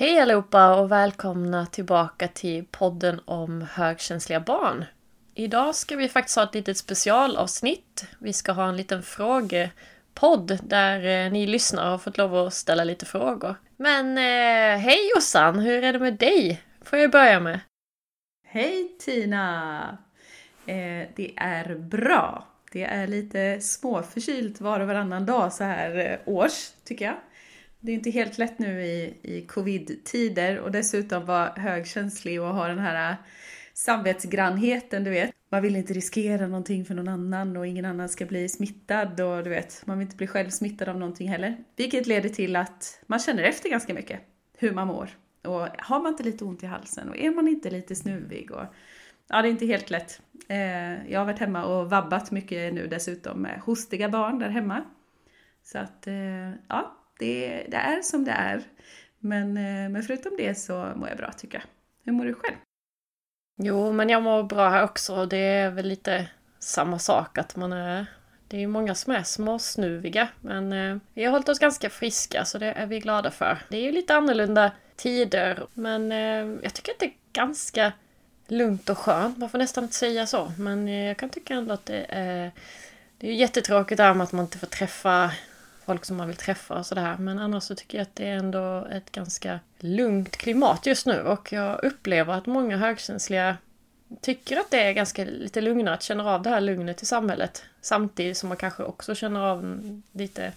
Hej allihopa och välkomna tillbaka till podden om högkänsliga barn. Idag ska vi faktiskt ha ett litet specialavsnitt. Vi ska ha en liten frågepodd där eh, ni lyssnare har fått lov att ställa lite frågor. Men eh, hej Jossan, hur är det med dig? Får jag börja med? Hej Tina! Eh, det är bra. Det är lite småförkylt var och varannan dag så här eh, års, tycker jag. Det är inte helt lätt nu i, i covid-tider och dessutom vara högkänslig och ha den här äh, samvetsgrannheten, du vet. Man vill inte riskera någonting för någon annan och ingen annan ska bli smittad och du vet, man vill inte bli själv smittad av någonting heller. Vilket leder till att man känner efter ganska mycket hur man mår. Och har man inte lite ont i halsen och är man inte lite snuvig och ja, det är inte helt lätt. Eh, jag har varit hemma och vabbat mycket nu dessutom med hostiga barn där hemma. Så att, eh, ja, det, det är som det är. Men, eh, men förutom det så mår jag bra tycker jag. Hur mår du själv? Jo, men jag mår bra här också. Det är väl lite samma sak att man är... Det är många som är småsnuviga, men eh, vi har hållit oss ganska friska så det är vi glada för. Det är ju lite annorlunda tider, men eh, jag tycker att det är ganska lugnt och skönt. Man får nästan inte säga så, men eh, jag kan tycka ändå att det är... Det är ju jättetråkigt det här med att man inte får träffa folk som man vill träffa och sådär. Men annars så tycker jag att det är ändå ett ganska lugnt klimat just nu och jag upplever att många högkänsliga tycker att det är ganska lite lugnare att känna av det här lugnet i samhället. Samtidigt som man kanske också känner av lite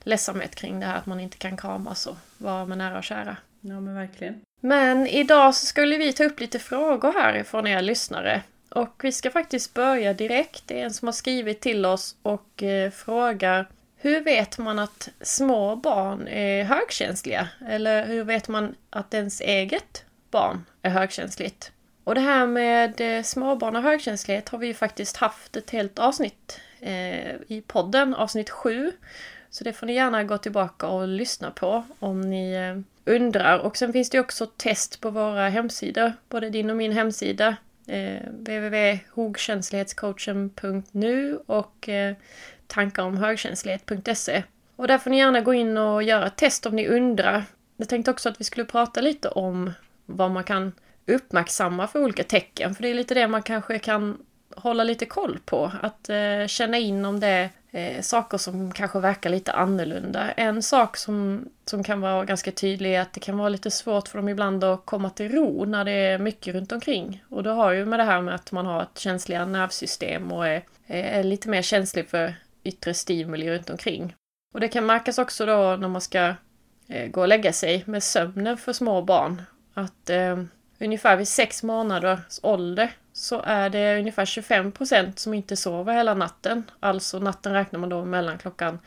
ledsamhet kring det här att man inte kan kramas och vara med nära och kära. Ja men verkligen. Men idag så skulle vi ta upp lite frågor här ifrån er lyssnare. Och vi ska faktiskt börja direkt. Det är en som har skrivit till oss och eh, frågar hur vet man att små barn är högkänsliga? Eller hur vet man att ens eget barn är högkänsligt? Och det här med eh, småbarn och högkänslighet har vi ju faktiskt haft ett helt avsnitt eh, i podden, avsnitt 7. Så det får ni gärna gå tillbaka och lyssna på om ni eh, undrar. Och sen finns det också test på våra hemsidor, både din och min hemsida. Eh, www.hogkänslighetscoachen.nu och eh, tankaromhögkänslighet.se. Och där får ni gärna gå in och göra ett test om ni undrar. Jag tänkte också att vi skulle prata lite om vad man kan uppmärksamma för olika tecken, för det är lite det man kanske kan hålla lite koll på. Att eh, känna in om det är eh, saker som kanske verkar lite annorlunda. En sak som, som kan vara ganska tydlig är att det kan vara lite svårt för dem ibland att komma till ro när det är mycket runt omkring. Och det har ju med det här med att man har ett känsligare nervsystem och är, är lite mer känslig för yttre stimuli runt omkring. Och det kan märkas också då när man ska eh, gå och lägga sig med sömnen för små barn. Att eh, ungefär vid sex månaders ålder så är det ungefär 25% som inte sover hela natten. Alltså natten räknar man då mellan klockan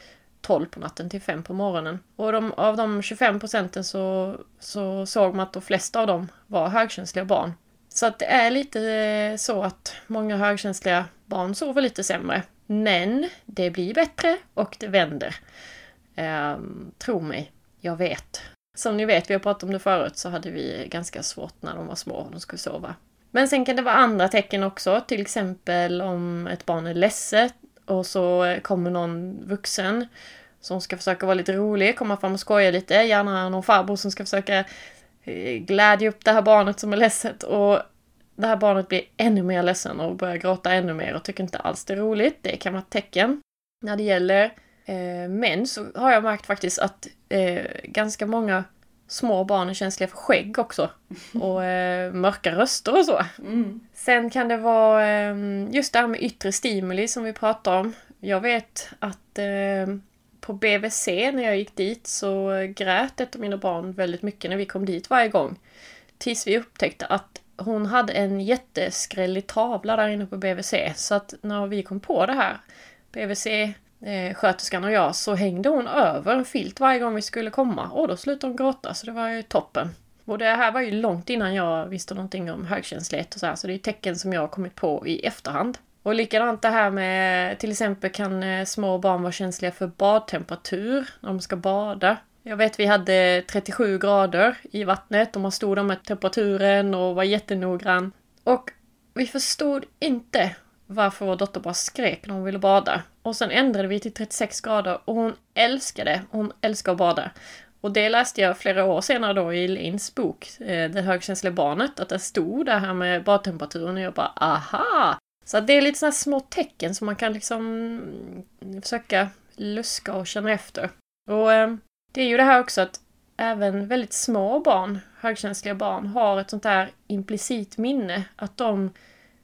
12 på natten till 5 på morgonen. Och de, av de 25 procenten så, så såg man att de flesta av dem var högkänsliga barn. Så att det är lite eh, så att många högkänsliga barn sover lite sämre. Men det blir bättre och det vänder. Um, tro mig, jag vet. Som ni vet, vi har pratat om det förut, så hade vi ganska svårt när de var små och de skulle sova. Men sen kan det vara andra tecken också, till exempel om ett barn är ledset och så kommer någon vuxen som ska försöka vara lite rolig, komma fram och skoja lite, gärna någon farbror som ska försöka eh, glädja upp det här barnet som är ledset och det här barnet blir ännu mer ledsen och börjar gråta ännu mer och tycker inte alls det är roligt. Det kan vara ett tecken. När det gäller eh, män så har jag märkt faktiskt att eh, ganska många små barn är känsliga för skägg också. Och eh, mörka röster och så. Mm. Sen kan det vara eh, just det här med yttre stimuli som vi pratar om. Jag vet att eh, på BVC när jag gick dit så grät ett av mina barn väldigt mycket när vi kom dit varje gång. Tills vi upptäckte att hon hade en jätteskrällig tavla där inne på BVC. Så att när vi kom på det här, BVC eh, sköterskan och jag, så hängde hon över en filt varje gång vi skulle komma. Och då slutade hon gråta, så det var ju toppen. Och det här var ju långt innan jag visste någonting om högkänslighet och så här, så det är tecken som jag har kommit på i efterhand. Och likadant det här med till exempel kan eh, små barn vara känsliga för badtemperatur när de ska bada. Jag vet vi hade 37 grader i vattnet och man stod där med temperaturen och var jättenoggrann. Och vi förstod inte varför vår dotter bara skrek när hon ville bada. Och sen ändrade vi till 36 grader och hon älskade, hon älskar att bada. Och det läste jag flera år senare då i Lins bok, eh, Det högkänsliga barnet, att det stod det här med badtemperaturen och jag bara aha! Så det är lite sådana små tecken som man kan liksom försöka luska och känna efter. Och eh, det är ju det här också att även väldigt små barn, högkänsliga barn, har ett sånt där implicit minne. Att de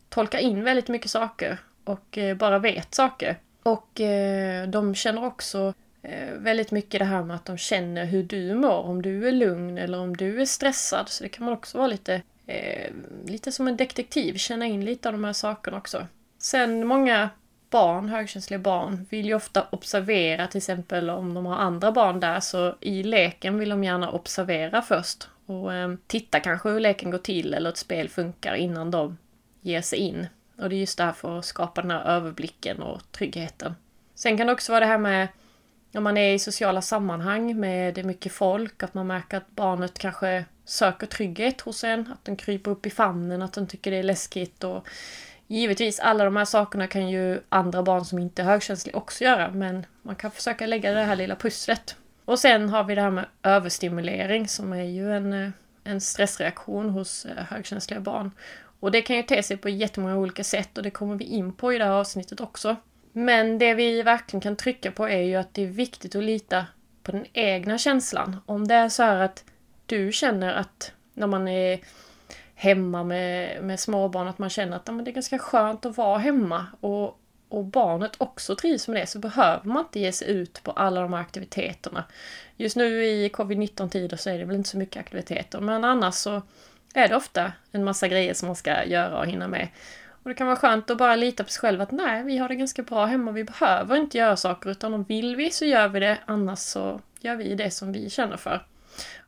tolkar in väldigt mycket saker och eh, bara vet saker. Och eh, de känner också eh, väldigt mycket det här med att de känner hur du mår, om du är lugn eller om du är stressad. Så det kan man också vara lite, eh, lite som en detektiv, känna in lite av de här sakerna också. Sen många barn, högkänsliga barn, vill ju ofta observera till exempel om de har andra barn där så i leken vill de gärna observera först och eh, titta kanske hur leken går till eller ett spel funkar innan de ger sig in. Och det är just därför att skapa den här överblicken och tryggheten. Sen kan det också vara det här med om man är i sociala sammanhang med mycket folk, att man märker att barnet kanske söker trygghet hos en, att den kryper upp i famnen, att den tycker det är läskigt och Givetvis, alla de här sakerna kan ju andra barn som inte är högkänsliga också göra, men man kan försöka lägga det här lilla pusslet. Och sen har vi det här med överstimulering som är ju en, eh, en stressreaktion hos eh, högkänsliga barn. Och det kan ju te sig på jättemånga olika sätt och det kommer vi in på i det här avsnittet också. Men det vi verkligen kan trycka på är ju att det är viktigt att lita på den egna känslan. Om det är så här att du känner att när man är hemma med, med småbarn, att man känner att ja, men det är ganska skönt att vara hemma och, och barnet också trivs med det så behöver man inte ge sig ut på alla de här aktiviteterna. Just nu i covid-19 tider så är det väl inte så mycket aktiviteter men annars så är det ofta en massa grejer som man ska göra och hinna med. Och det kan vara skönt att bara lita på sig själv att nej, vi har det ganska bra hemma, vi behöver inte göra saker utan om vill vi så gör vi det, annars så gör vi det som vi känner för.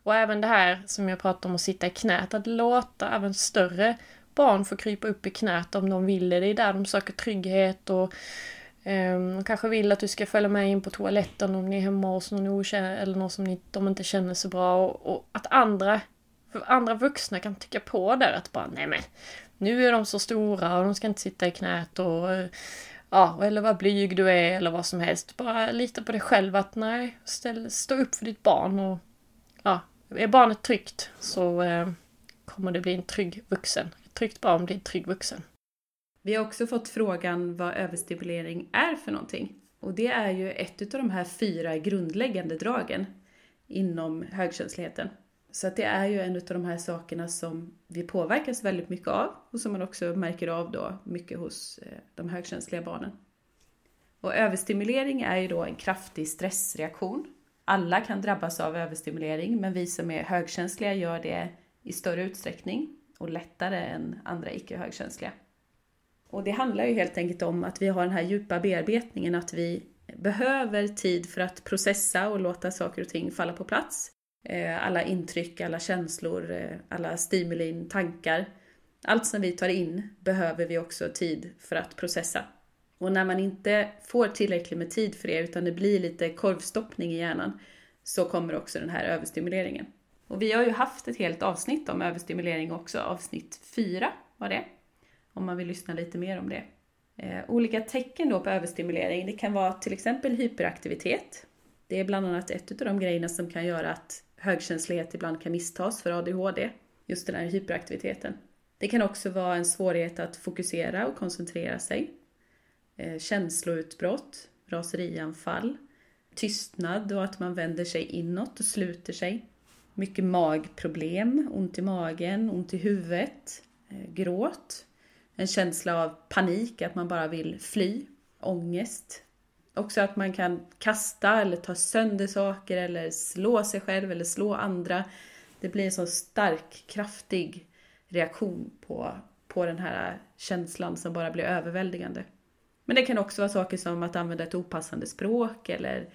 Och även det här som jag pratade om att sitta i knät, att låta även större barn få krypa upp i knät om de vill det. Det är där de söker trygghet och ehm, de kanske vill att du ska följa med in på toaletten om ni är hemma hos någon okänd eller någon som ni, de inte känner så bra. Och, och, att andra, för andra vuxna kan tycka på där att bara nej men nu är de så stora och de ska inte sitta i knät och ja, eller vad blyg du är eller vad som helst. Bara lita på dig själv att nej, ställ, stå upp för ditt barn och är barnet tryggt så eh, kommer det bli en trygg vuxen. Ett tryggt barn blir en trygg vuxen. Vi har också fått frågan vad överstimulering är för någonting. Och det är ju ett av de här fyra grundläggande dragen inom högkänsligheten. Så att det är ju en av de här sakerna som vi påverkas väldigt mycket av och som man också märker av då mycket hos eh, de högkänsliga barnen. Och överstimulering är ju då en kraftig stressreaktion alla kan drabbas av överstimulering, men vi som är högkänsliga gör det i större utsträckning och lättare än andra icke högkänsliga. Och det handlar ju helt enkelt om att vi har den här djupa bearbetningen, att vi behöver tid för att processa och låta saker och ting falla på plats. Eh, alla intryck, alla känslor, eh, alla stimulin, tankar. Allt som vi tar in behöver vi också tid för att processa. Och när man inte får tillräckligt med tid för det utan det blir lite korvstoppning i hjärnan så kommer också den här överstimuleringen. Och vi har ju haft ett helt avsnitt om överstimulering också, avsnitt 4 var det. Om man vill lyssna lite mer om det. Eh, olika tecken då på överstimulering, det kan vara till exempel hyperaktivitet. Det är bland annat ett av de grejerna som kan göra att högkänslighet ibland kan misstas för ADHD. Just den här hyperaktiviteten. Det kan också vara en svårighet att fokusera och koncentrera sig. Eh, känsloutbrott, raserianfall, tystnad och att man vänder sig inåt och sluter sig. Mycket magproblem, ont i magen, ont i huvudet, eh, gråt. En känsla av panik, att man bara vill fly. Ångest. Också att man kan kasta eller ta sönder saker eller slå sig själv eller slå andra. Det blir en så stark, kraftig reaktion på, på den här känslan som bara blir överväldigande. Men det kan också vara saker som att använda ett opassande språk eller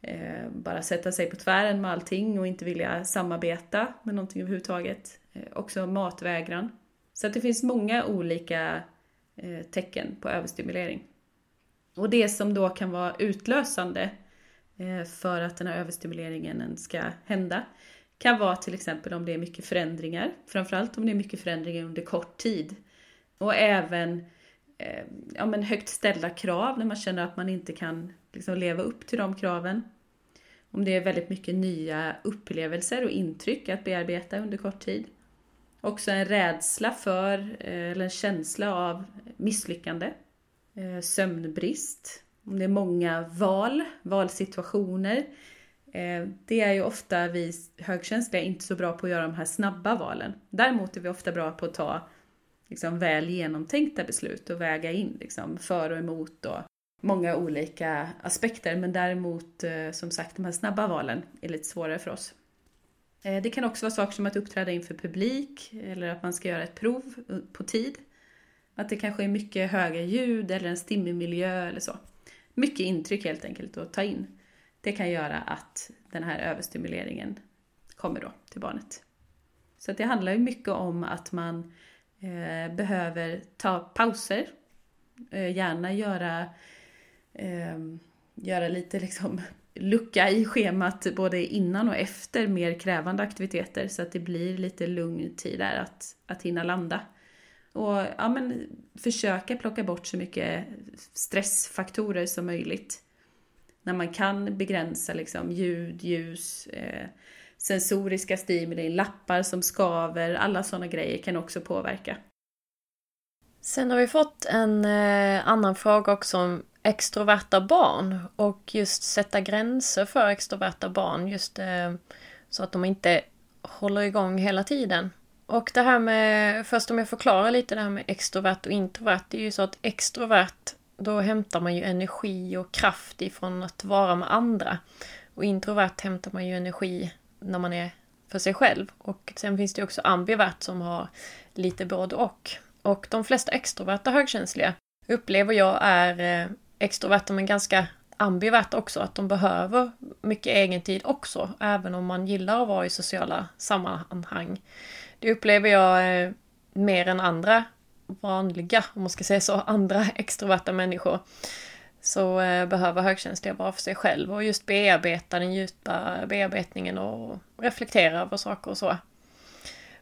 eh, bara sätta sig på tvären med allting och inte vilja samarbeta med någonting överhuvudtaget. Eh, också matvägran. Så att det finns många olika eh, tecken på överstimulering. Och det som då kan vara utlösande eh, för att den här överstimuleringen ska hända kan vara till exempel om det är mycket förändringar, framförallt om det är mycket förändringar under kort tid. Och även eh, ja, men högt ställda krav när man känner att man inte kan liksom, leva upp till de kraven. Om det är väldigt mycket nya upplevelser och intryck att bearbeta under kort tid. Också en rädsla för, eh, eller en känsla av misslyckande. Eh, sömnbrist. Om det är många val, valsituationer. Eh, det är ju ofta vi högkänsliga inte så bra på att göra de här snabba valen. Däremot är vi ofta bra på att ta liksom, väl genomtänkta beslut och väga in liksom, för och emot och många olika aspekter. Men däremot, eh, som sagt, de här snabba valen är lite svårare för oss. Eh, det kan också vara saker som att uppträda inför publik eller att man ska göra ett prov eh, på tid. Att det kanske är mycket höga ljud eller en stimmig miljö eller så. Mycket intryck helt enkelt att ta in. Det kan göra att den här överstimuleringen kommer då till barnet. Så det handlar ju mycket om att man eh, behöver ta pauser. Eh, gärna göra, eh, göra lite liksom lucka i schemat både innan och efter mer krävande aktiviteter så att det blir lite lugn tid där att, att hinna landa. Och ja, men, försöka plocka bort så mycket stressfaktorer som möjligt. När man kan begränsa liksom, ljud, ljus, eh, sensoriska stimuli, lappar som skaver, alla sådana grejer kan också påverka. Sen har vi fått en eh, annan fråga också om extroverta barn och just sätta gränser för extroverta barn just eh, så att de inte håller igång hela tiden. Och det här med, först om jag förklarar lite det här med extrovert och introvert, det är ju så att extrovert, då hämtar man ju energi och kraft ifrån att vara med andra. Och introvert hämtar man ju energi när man är för sig själv. Och sen finns det också ambivert som har lite både och. Och de flesta extroverta högkänsliga upplever jag är eh, extroverta men ganska ambivert också, att de behöver mycket egentid också, även om man gillar att vara i sociala sammanhang. Det upplever jag eh, mer än andra vanliga, om man ska säga så, andra extroverta människor. Så eh, behöver högkänsliga vara för sig själv och just bearbeta den djupa bearbetningen och reflektera över saker och så.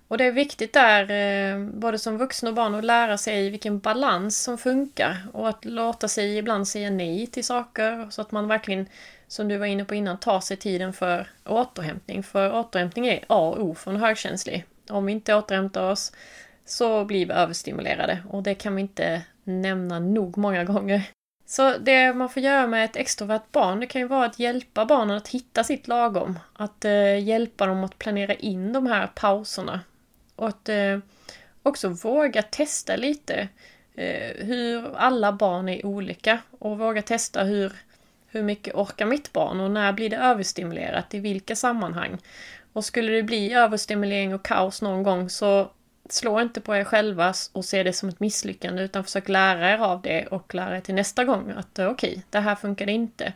Och det är viktigt där, eh, både som vuxen och barn, att lära sig vilken balans som funkar och att låta sig ibland säga nej till saker så att man verkligen, som du var inne på innan, tar sig tiden för återhämtning. För återhämtning är A och O för en högkänslig. Om vi inte återhämtar oss så blir vi överstimulerade och det kan vi inte nämna nog många gånger. Så det man får göra med ett extrovert barn, det kan ju vara att hjälpa barnen att hitta sitt lagom. Att eh, hjälpa dem att planera in de här pauserna och att eh, också våga testa lite eh, hur alla barn är olika och våga testa hur, hur mycket orkar mitt barn och när blir det överstimulerat, i vilka sammanhang. Och skulle det bli överstimulering och kaos någon gång så slå inte på er själva och se det som ett misslyckande utan försök lära er av det och lära er till nästa gång att eh, okej, okay, det här funkade inte.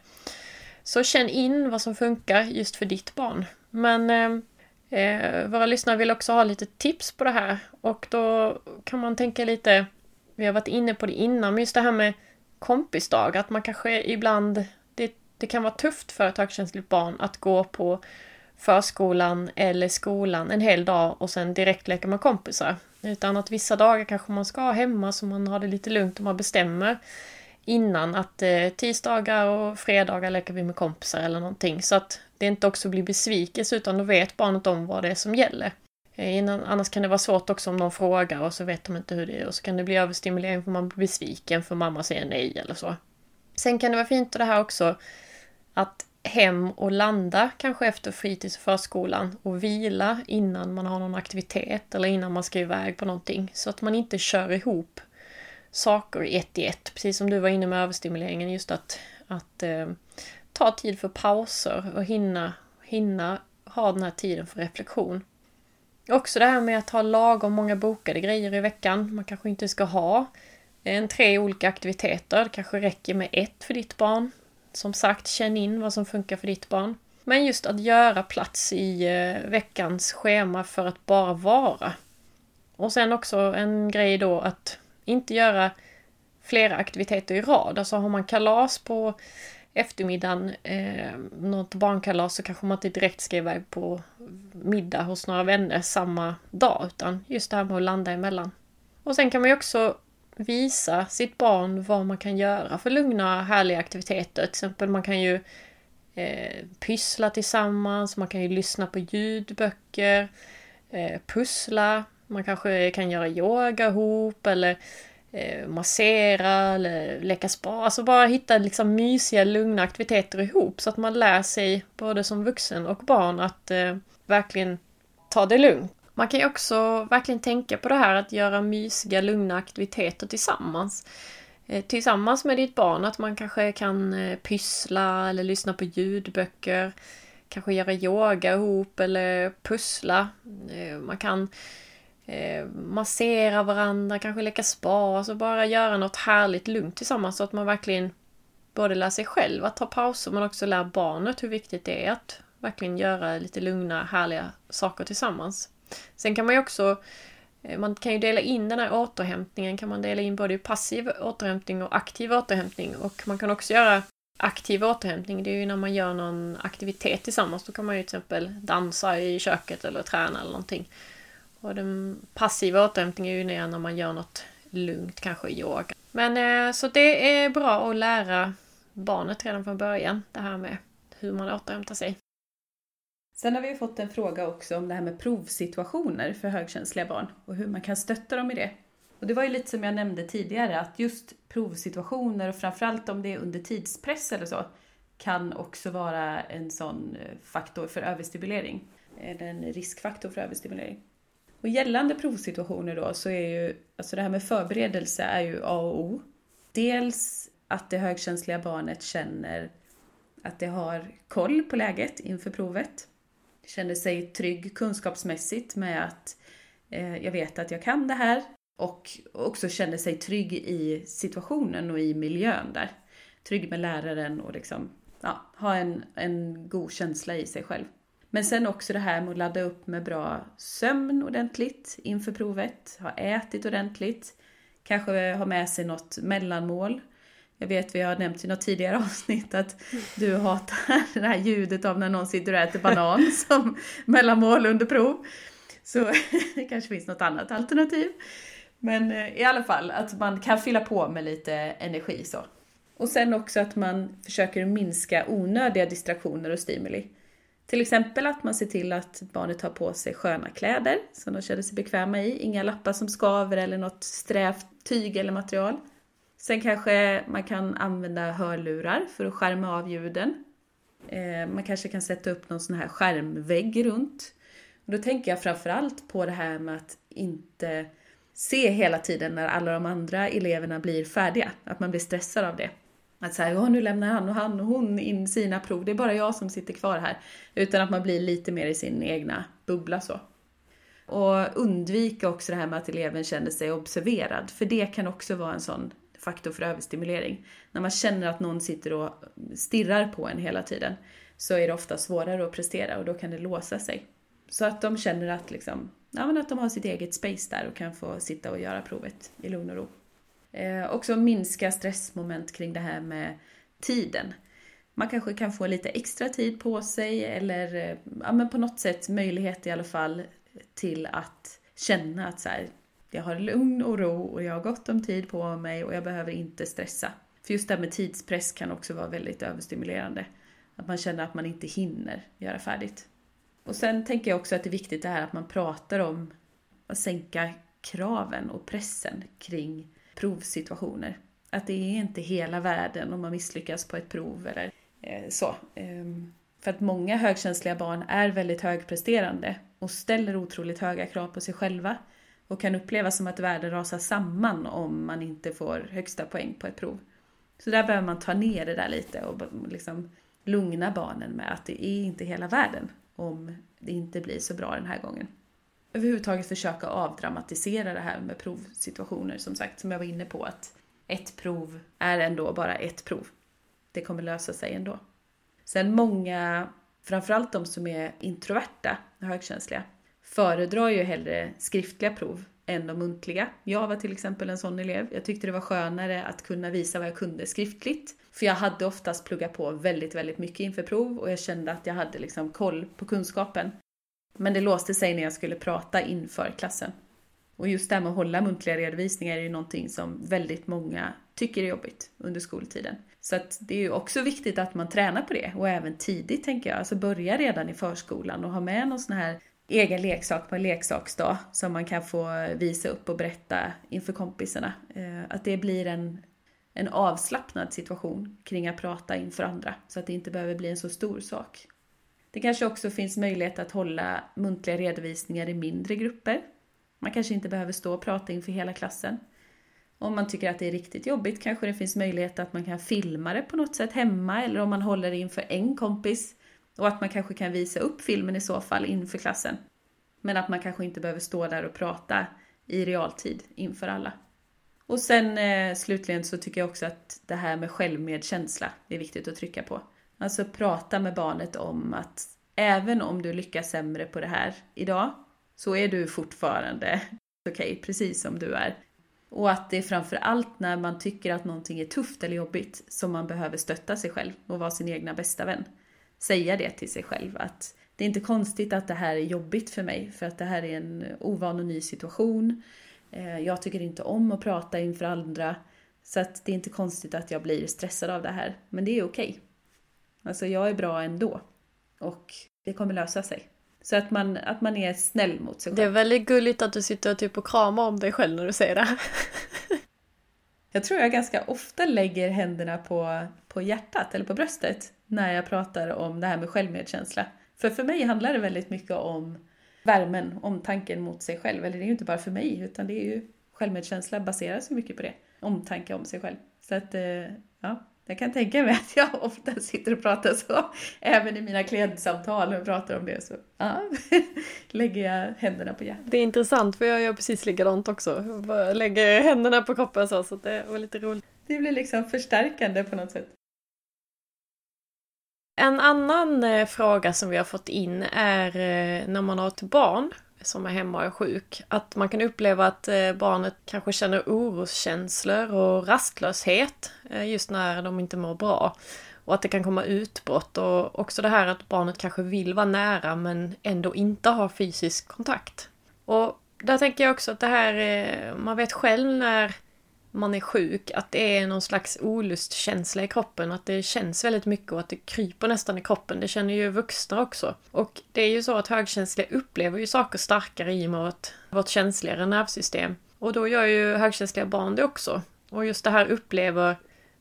Så känn in vad som funkar just för ditt barn. Men eh, eh, våra lyssnare vill också ha lite tips på det här och då kan man tänka lite, vi har varit inne på det innan, men just det här med kompisdag, att man kanske ibland, det, det kan vara tufft för ett högkänsligt barn att gå på förskolan eller skolan en hel dag och sen direkt leka med kompisar. Utan att vissa dagar kanske man ska ha hemma så man har det lite lugnt och man bestämmer innan att eh, tisdagar och fredagar leker vi med kompisar eller någonting. Så att det inte också blir besvikelse utan då vet barnet om vad det är som gäller. Eh, innan, annars kan det vara svårt också om någon frågar och så vet de inte hur det är och så kan det bli överstimulering för man blir besviken för mamma säger nej eller så. Sen kan det vara fint det här också att hem och landa kanske efter fritids och förskolan och vila innan man har någon aktivitet eller innan man ska iväg på någonting så att man inte kör ihop saker i ett i ett. Precis som du var inne med överstimuleringen, just att, att eh, ta tid för pauser och hinna, hinna ha den här tiden för reflektion. Också det här med att ha lagom många bokade grejer i veckan. Man kanske inte ska ha en tre olika aktiviteter. Det kanske räcker med ett för ditt barn. Som sagt, känn in vad som funkar för ditt barn. Men just att göra plats i eh, veckans schema för att bara vara. Och sen också en grej då att inte göra flera aktiviteter i rad. Alltså har man kalas på eftermiddagen, eh, något barnkalas, så kanske man inte direkt ska iväg på middag hos några vänner samma dag, utan just det här med att landa emellan. Och sen kan man ju också visa sitt barn vad man kan göra för lugna, härliga aktiviteter. Till exempel man kan ju eh, pyssla tillsammans, man kan ju lyssna på ljudböcker, eh, pussla, man kanske kan göra yoga ihop eller eh, massera eller leka spa. Alltså bara hitta liksom mysiga, lugna aktiviteter ihop så att man lär sig både som vuxen och barn att eh, verkligen ta det lugnt. Man kan ju också verkligen tänka på det här att göra mysiga, lugna aktiviteter tillsammans. Eh, tillsammans med ditt barn, att man kanske kan eh, pyssla eller lyssna på ljudböcker. Kanske göra yoga ihop eller pussla. Eh, man kan massera varandra, kanske leka spa, alltså bara göra något härligt lugnt tillsammans så att man verkligen både lär sig själv att ta pauser men också lär barnet hur viktigt det är att verkligen göra lite lugna, härliga saker tillsammans. Sen kan man ju också eh, man kan ju dela in den här återhämtningen kan man dela in både passiv återhämtning och aktiv återhämtning och man kan också göra aktiv återhämtning, det är ju när man gör någon aktivitet tillsammans. Då kan man ju till exempel dansa i köket eller träna eller någonting. Och den passiva återhämtningen är ju när man gör något lugnt, kanske yoga. Men eh, så det är bra att lära barnet redan från början, det här med hur man återhämtar sig. Sen har vi fått en fråga också om det här med provsituationer för högkänsliga barn och hur man kan stötta dem i det. Och det var ju lite som jag nämnde tidigare att just provsituationer och framförallt om det är under tidspress eller så kan också vara en sån eh, faktor för överstimulering. Eller en riskfaktor för överstimulering. Och gällande provsituationer då så är ju, alltså det här med förberedelse är ju A och O. Dels att det högkänsliga barnet känner att det har koll på läget inför provet känner sig trygg kunskapsmässigt med att eh, jag vet att jag kan det här och också känner sig trygg i situationen och i miljön där. Trygg med läraren och liksom, ja, ha en, en god känsla i sig själv. Men sen också det här med att ladda upp med bra sömn ordentligt inför provet, ha ätit ordentligt, kanske ha med sig något mellanmål jag vet vi har nämnt i något tidigare avsnitt att du hatar det här ljudet av när någon sitter och äter banan som mellanmål under prov. Så det kanske finns något annat alternativ. Men eh, i alla fall att man kan fylla på med lite energi så. Och sen också att man försöker minska onödiga distraktioner och stimuli. Till exempel att man ser till att barnet har på sig sköna kläder som de känner sig bekväma i. Inga lappar som skaver eller något strävt tyg eller material. Sen kanske man kan använda hörlurar för att skärma av ljuden. Eh, man kanske kan sätta upp någon sån här skärmvägg runt. Då tänker jag framförallt på det här med att inte se hela tiden när alla de andra eleverna blir färdiga. Att man blir stressad av det. Att säga, ja nu lämnar han och han och hon in sina prov, det är bara jag som sitter kvar här. Utan att man blir lite mer i sin egna bubbla så. Och undvika också det här med att eleven känner sig observerad, för det kan också vara en sån faktor för överstimulering. När man känner att någon sitter och stirrar på en hela tiden så är det ofta svårare att prestera och då kan det låsa sig. Så att de känner att, liksom, ja, men att de har sitt eget space där och kan få sitta och göra provet i lugn och ro. Eh, också minska stressmoment kring det här med tiden. Man kanske kan få lite extra tid på sig eller eh, ja, men på något sätt möjlighet i alla fall till att känna att så här, jag har lugn och ro och jag har gott om tid på mig och jag behöver inte stressa. För just det här med tidspress kan också vara väldigt överstimulerande. Att man känner att man inte hinner göra färdigt. Och sen tänker jag också att det är viktigt det här att man pratar om att sänka kraven och pressen kring provsituationer. Att det är inte hela världen om man misslyckas på ett prov eller eh, så. Ehm, för att många högkänsliga barn är väldigt högpresterande och ställer otroligt höga krav på sig själva och kan upplevas som att världen rasar samman om man inte får högsta poäng på ett prov. Så där behöver man ta ner det där lite och liksom lugna barnen med att det är inte hela världen om det inte blir så bra den här gången. Överhuvudtaget försöka avdramatisera det här med provsituationer som sagt, som jag var inne på att ett prov är ändå bara ett prov. Det kommer lösa sig ändå. Sen många, framförallt de som är introverta, högkänsliga, föredrar ju hellre skriftliga prov än de muntliga. Jag var till exempel en sån elev. Jag tyckte det var skönare att kunna visa vad jag kunde skriftligt. För jag hade oftast pluggat på väldigt, väldigt mycket inför prov och jag kände att jag hade liksom koll på kunskapen. Men det låste sig när jag skulle prata inför klassen. Och just det här med att hålla muntliga redovisningar är ju någonting som väldigt många tycker är jobbigt under skoltiden. Så att det är ju också viktigt att man tränar på det och även tidigt tänker jag. Alltså börja redan i förskolan och ha med någon sån här egen leksak på en leksaksdag som man kan få visa upp och berätta inför kompisarna. Eh, att det blir en, en avslappnad situation kring att prata inför andra så att det inte behöver bli en så stor sak. Det kanske också finns möjlighet att hålla muntliga redovisningar i mindre grupper. Man kanske inte behöver stå och prata inför hela klassen. Om man tycker att det är riktigt jobbigt kanske det finns möjlighet att man kan filma det på något sätt hemma eller om man håller det inför en kompis och att man kanske kan visa upp filmen i så fall inför klassen. Men att man kanske inte behöver stå där och prata i realtid inför alla. Och sen eh, slutligen så tycker jag också att det här med självmedkänsla är viktigt att trycka på. Alltså prata med barnet om att även om du lyckas sämre på det här idag så är du fortfarande okej, okay, precis som du är. Och att det är framför allt när man tycker att någonting är tufft eller jobbigt som man behöver stötta sig själv och vara sin egna bästa vän. Säga det till sig själv att det är inte konstigt att det här är jobbigt för mig för att det här är en ovan och ny situation. Eh, jag tycker inte om att prata inför andra så att det är inte konstigt att jag blir stressad av det här. Men det är okej. Okay. Alltså jag är bra ändå. Och det kommer lösa sig. Så att man, att man är snäll mot sig själv. Det är väldigt gulligt att du sitter och typ och kramar om dig själv när du säger det. jag tror jag ganska ofta lägger händerna på, på hjärtat eller på bröstet när jag pratar om det här med självmedkänsla. För för mig handlar det väldigt mycket om värmen, om tanken mot sig själv. Eller det är ju inte bara för mig, utan det är ju självmedkänsla baseras ju mycket på det. Omtanke om sig själv. Så att, eh, ja. Jag kan tänka mig att jag ofta sitter och pratar så, även i mina klientsamtal och pratar om det så ja, lägger jag händerna på hjärtat. Det är intressant för jag gör precis likadant också. Jag lägger händerna på kroppen så, så det var lite roligt. Det blir liksom förstärkande på något sätt. En annan eh, fråga som vi har fått in är eh, när man har ett barn som är hemma och är sjuk. Att man kan uppleva att eh, barnet kanske känner oroskänslor och rastlöshet eh, just när de inte mår bra. Och att det kan komma utbrott och också det här att barnet kanske vill vara nära men ändå inte har fysisk kontakt. Och där tänker jag också att det här, eh, man vet själv när man är sjuk, att det är någon slags olustkänsla i kroppen, att det känns väldigt mycket och att det kryper nästan i kroppen. Det känner ju vuxna också. Och det är ju så att högkänsliga upplever ju saker starkare i och med vårt känsligare nervsystem. Och då gör ju högkänsliga barn det också. Och just det här upplever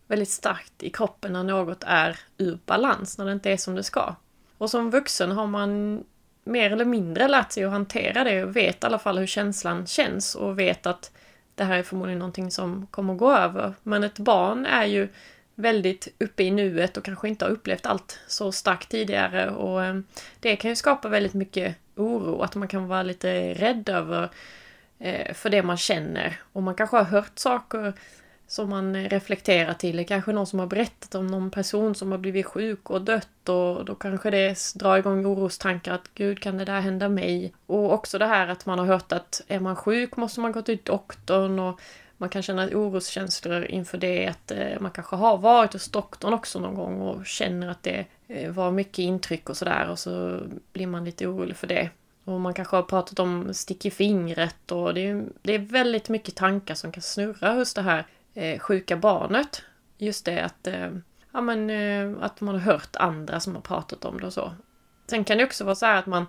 väldigt starkt i kroppen när något är ur balans, när det inte är som det ska. Och som vuxen har man mer eller mindre lärt sig att hantera det och vet i alla fall hur känslan känns och vet att det här är förmodligen någonting som kommer gå över. Men ett barn är ju väldigt uppe i nuet och kanske inte har upplevt allt så starkt tidigare och eh, det kan ju skapa väldigt mycket oro, att man kan vara lite rädd över eh, för det man känner. Och man kanske har hört saker som man reflekterar till. Det kanske någon som har berättat om någon person som har blivit sjuk och dött och då kanske det drar igång orostankar att gud kan det där hända mig? Och också det här att man har hört att är man sjuk måste man gå till doktorn och man kan känna oroskänslor inför det att eh, man kanske har varit hos doktorn också någon gång och känner att det eh, var mycket intryck och sådär och så blir man lite orolig för det. Och man kanske har pratat om stick i fingret och det är, det är väldigt mycket tankar som kan snurra hos det här eh, sjuka barnet. Just det att, eh, ja, men, eh, att man har hört andra som har pratat om det och så. Sen kan det också vara så här att man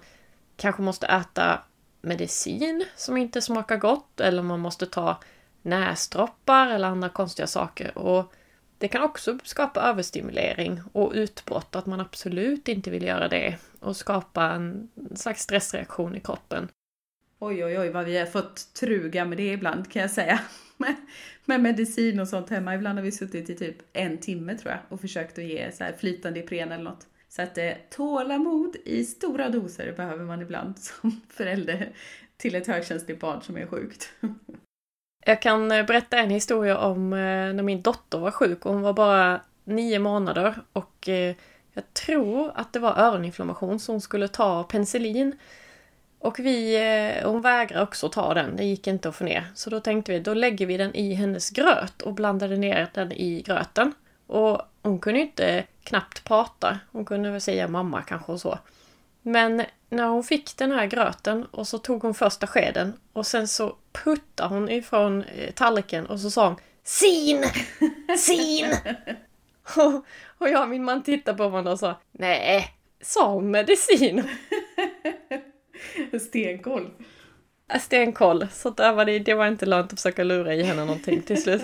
kanske måste äta medicin som inte smakar gott eller man måste ta näsdroppar eller andra konstiga saker. Och det kan också skapa överstimulering och utbrott, att man absolut inte vill göra det och skapa en slags stressreaktion i kroppen. Oj, oj, oj vad vi har fått truga med det ibland kan jag säga. Med, medicin och sånt hemma. Ibland har vi suttit i typ en timme tror jag och försökt att ge så här flytande Ipren eller något. Så att eh, tålamod i stora doser behöver man ibland som förälder till ett högkänsligt barn som är sjukt. Jag kan eh, berätta en historia om eh, när min dotter var sjuk och hon var bara nio månader och eh, jag tror att det var öroninflammation så hon skulle ta penicillin och vi, eh, hon vägrade också ta den, det gick inte att få ner. Så då tänkte vi, då lägger vi den i hennes gröt och blandade ner den i gröten. Och hon kunde ju inte knappt prata. Hon kunde väl säga mamma kanske och så. Men när hon fick den här gröten och så tog hon första skeden och sen så puttade hon ifrån eh, tallriken och så sa hon Sin! Sin! och, och jag och min man tittade på varandra och sa Nej, sa hon medicin? Stenkoll. Stenkoll. Så där var det, det var inte lönt att försöka lura i henne någonting till slut.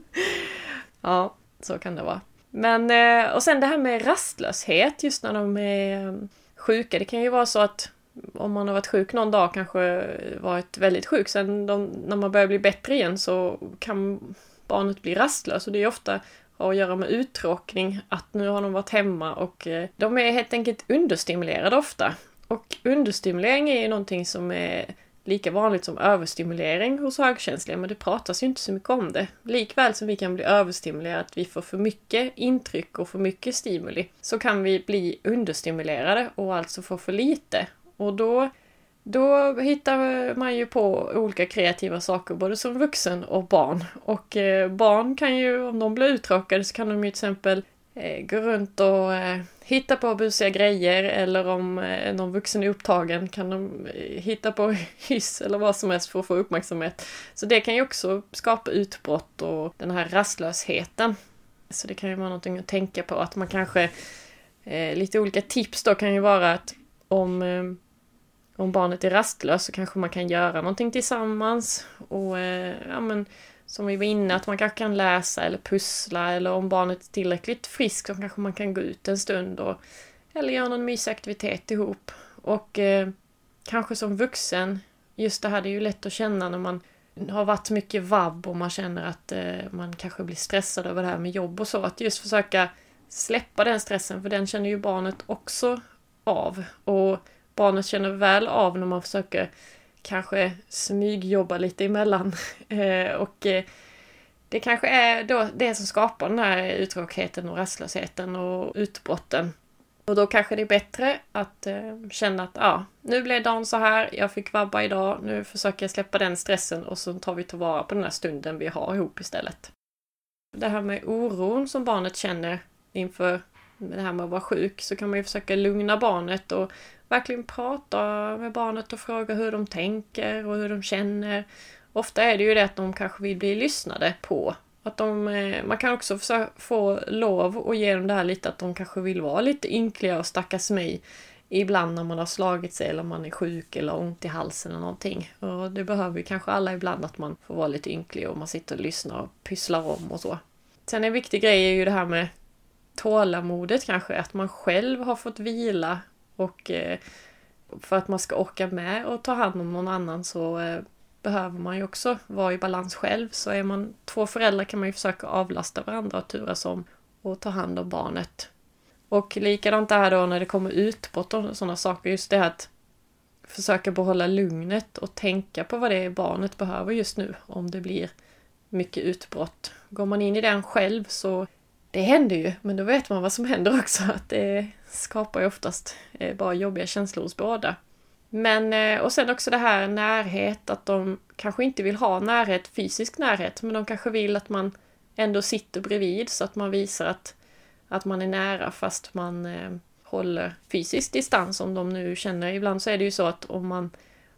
ja, så kan det vara. Men, eh, och sen det här med rastlöshet just när de är eh, sjuka. Det kan ju vara så att om man har varit sjuk någon dag, kanske varit väldigt sjuk, sen de, när man börjar bli bättre igen så kan barnet bli rastlös och det är ofta har att göra med uttråkning, att nu har de varit hemma och eh, de är helt enkelt understimulerade ofta. Och understimulering är ju någonting som är lika vanligt som överstimulering hos högkänsliga, men det pratas ju inte så mycket om det. Likväl som vi kan bli överstimulerade, att vi får för mycket intryck och för mycket stimuli, så kan vi bli understimulerade och alltså få för lite. Och då, då hittar man ju på olika kreativa saker, både som vuxen och barn. Och eh, barn kan ju, om de blir uttråkade, så kan de ju till exempel Eh, gå runt och eh, hitta på busiga grejer eller om eh, någon vuxen är upptagen kan de eh, hitta på hyss eller vad som helst för att få uppmärksamhet. Så det kan ju också skapa utbrott och den här rastlösheten. Så det kan ju vara någonting att tänka på att man kanske eh, lite olika tips då kan ju vara att om eh, om barnet är rastlöst så kanske man kan göra någonting tillsammans och eh, ja men som vi var inne, att man kanske kan läsa eller pussla eller om barnet är tillräckligt friskt så kanske man kan gå ut en stund och eller göra någon mysig aktivitet ihop. Och eh, kanske som vuxen, just det här det är ju lätt att känna när man har varit mycket vabb och man känner att eh, man kanske blir stressad över det här med jobb och så, att just försöka släppa den stressen, för den känner ju barnet också av. Och barnet känner väl av när man försöker kanske smygjobba lite emellan. Eh, och eh, det kanske är då det som skapar den här uttråkigheten och rastlösheten och utbrotten. Och då kanske det är bättre att eh, känna att ja, nu blev dagen så här, jag fick vabba idag, nu försöker jag släppa den stressen och så tar vi tillvara på den här stunden vi har ihop istället. Det här med oron som barnet känner inför det här med att vara sjuk så kan man ju försöka lugna barnet och verkligen prata med barnet och fråga hur de tänker och hur de känner. Ofta är det ju det att de kanske vill bli lyssnade på. Att de, eh, man kan också få lov att ge dem det här lite att de kanske vill vara lite ynkliga och stackars mig ibland när man har slagit sig eller man är sjuk eller ont i halsen eller någonting. Och det behöver ju kanske alla ibland att man får vara lite ynklig och man sitter och lyssnar och pysslar om och så. Sen en viktig grej är ju det här med tålamodet kanske, att man själv har fått vila och eh, för att man ska orka med och ta hand om någon annan så eh, behöver man ju också vara i balans själv. Så är man två föräldrar kan man ju försöka avlasta varandra och turas om och ta hand om barnet. Och likadant det här då när det kommer utbrott och sådana saker, just det här att försöka behålla lugnet och tänka på vad det är barnet behöver just nu om det blir mycket utbrott. Går man in i den själv så det händer ju, men då vet man vad som händer också. Att det skapar ju oftast eh, bara jobbiga känslor hos båda. Men, eh, och sen också det här närhet, att de kanske inte vill ha närhet, fysisk närhet, men de kanske vill att man ändå sitter bredvid så att man visar att, att man är nära fast man eh, håller fysisk distans om de nu känner. Ibland så är det ju så att om man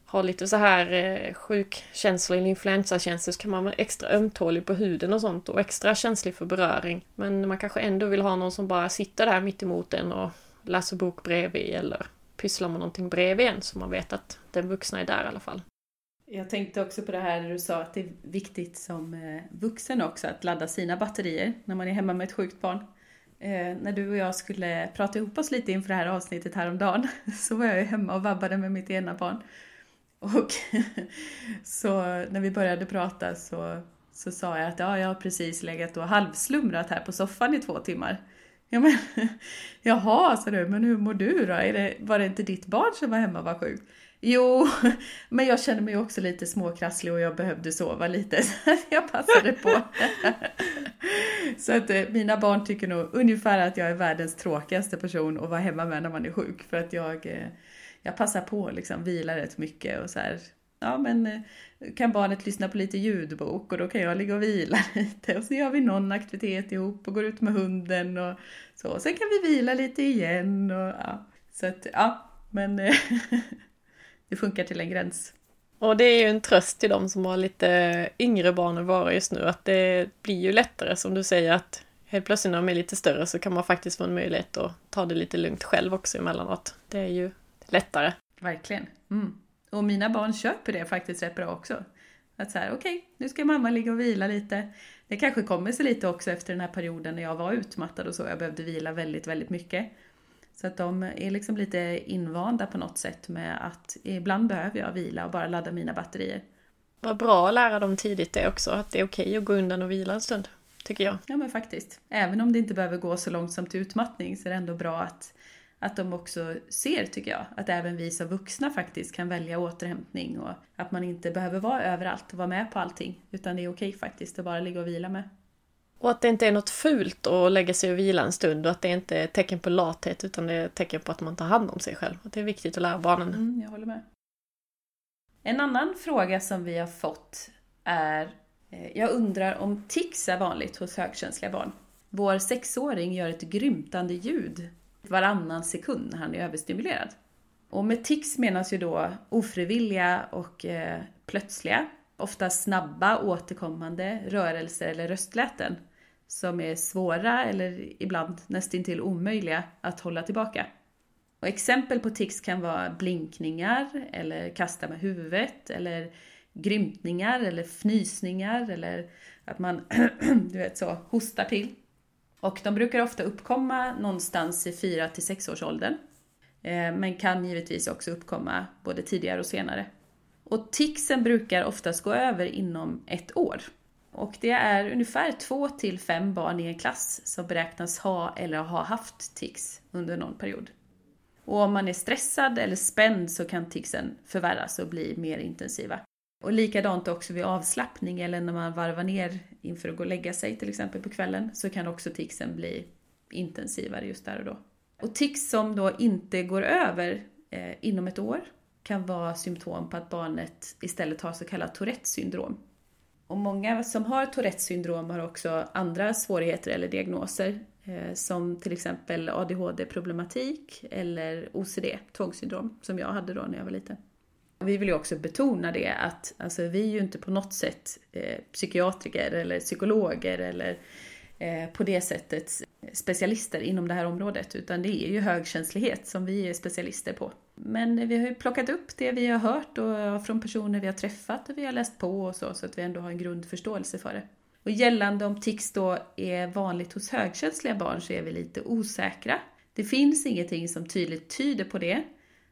har lite så här eh, sjukkänslor eller influensakänslor så kan man vara extra ömtålig på huden och sånt och extra känslig för beröring. Men man kanske ändå vill ha någon som bara sitter där mitt emot en och läser bok bredvid eller pysslar med någonting bredvid en så man vet att den vuxna är där i alla fall. Jag tänkte också på det här när du sa att det är viktigt som eh, vuxen också att ladda sina batterier när man är hemma med ett sjukt barn. Eh, när du och jag skulle prata ihop oss lite inför det här avsnittet häromdagen så var jag ju hemma och vabbade med mitt ena barn. Och så när vi började prata så, så sa jag att ja, jag har precis legat och halvslumrat här på soffan i två timmar. Ja, men, jaha, sa du, men hur mår du då? Är det, var det inte ditt barn som var hemma och var sjuk? Jo, men jag kände mig också lite småkrasslig och jag behövde sova lite så jag passade på. Så att eh, mina barn tycker nog ungefär att jag är världens tråkigaste person att vara hemma med när man är sjuk för att jag eh, jag passar på liksom, vila rätt mycket och så här, ja men eh, kan barnet lyssna på lite ljudbok och då kan jag ligga och vila lite och så gör vi någon aktivitet ihop och går ut med hunden och så. Sen kan vi vila lite igen och ja. Så att, ja, men eh, det funkar till en gräns. Och det är ju en tröst till de som har lite yngre barn att vara just nu, att det blir ju lättare som du säger att helt plötsligt när de är lite större så kan man faktiskt få en möjlighet att ta det lite lugnt själv också emellanåt. Det är ju lättare. Verkligen. Mm. Och mina barn köper det faktiskt rätt bra också. Att så här, okej, okay, nu ska mamma ligga och vila lite. Det kanske kommer sig lite också efter den här perioden när jag var utmattad och så. Jag behövde vila väldigt, väldigt mycket. Så att de är liksom lite invanda på något sätt med att ibland behöver jag vila och bara ladda mina batterier. Vad bra att lära dem tidigt det också, att det är okej okay att gå undan och vila en stund, tycker jag. Ja men faktiskt. Även om det inte behöver gå så långt som till utmattning så är det ändå bra att, att de också ser, tycker jag, att även vi som vuxna faktiskt kan välja återhämtning och att man inte behöver vara överallt och vara med på allting, utan det är okej faktiskt att bara ligga och vila med. Och att det inte är något fult att lägga sig och vila en stund och att det inte är ett tecken på lathet utan det är ett tecken på att man tar hand om sig själv. Att det är viktigt att lära barnen. Mm, jag håller med. En annan fråga som vi har fått är eh, Jag undrar om tics är vanligt hos högkänsliga barn? Vår sexåring gör ett grymtande ljud varannan sekund när han är överstimulerad. Och med tics menas ju då ofrivilliga och eh, plötsliga ofta snabba återkommande rörelser eller röstläten som är svåra eller ibland nästintill omöjliga att hålla tillbaka. Och exempel på tics kan vara blinkningar eller kasta med huvudet eller grymtningar eller fnysningar eller att man du vet så, hostar till. Och de brukar ofta uppkomma någonstans i 4 till 6 års åldern. Eh, men kan givetvis också uppkomma både tidigare och senare. Och ticsen brukar oftast gå över inom ett år. Och det är ungefär två till fem barn i en klass som beräknas ha eller ha haft tics under någon period. Och om man är stressad eller spänd så kan ticsen förvärras och bli mer intensiva. Och likadant också vid avslappning eller när man varvar ner inför att gå och lägga sig till exempel på kvällen så kan också ticsen bli intensivare just där och då. Och tics som då inte går över eh, inom ett år kan vara symptom på att barnet istället har så kallat Tourettes syndrom. Och många som har Tourettes syndrom har också andra svårigheter eller diagnoser eh, som till exempel ADHD-problematik eller OCD, tvångssyndrom, som jag hade då när jag var liten. Vi vill ju också betona det att alltså, vi är ju inte på något sätt eh, psykiatriker eller psykologer eller eh, på det sättet specialister inom det här området utan det är ju högkänslighet som vi är specialister på. Men vi har ju plockat upp det vi har hört och från personer vi har träffat och vi har läst på och så, så att vi ändå har en grundförståelse för det. Och gällande om tics då är vanligt hos högkänsliga barn så är vi lite osäkra. Det finns ingenting som tydligt tyder på det.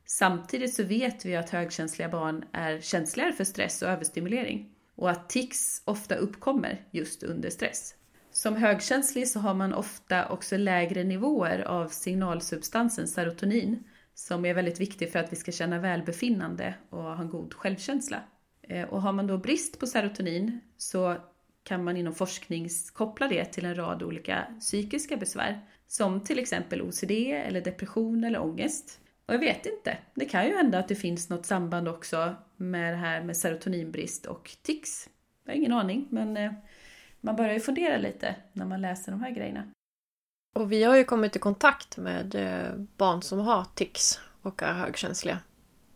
Samtidigt så vet vi att högkänsliga barn är känsligare för stress och överstimulering och att tics ofta uppkommer just under stress. Som högkänslig så har man ofta också lägre nivåer av signalsubstansen serotonin som är väldigt viktig för att vi ska känna välbefinnande och ha en god självkänsla. Eh, och har man då brist på serotonin så kan man inom forskning koppla det till en rad olika psykiska besvär som till exempel OCD eller depression eller ångest. Och jag vet inte, det kan ju hända att det finns något samband också med det här med serotoninbrist och tics. Jag har ingen aning, men eh, man börjar ju fundera lite när man läser de här grejerna. Och vi har ju kommit i kontakt med eh, barn som har tics och är högkänsliga.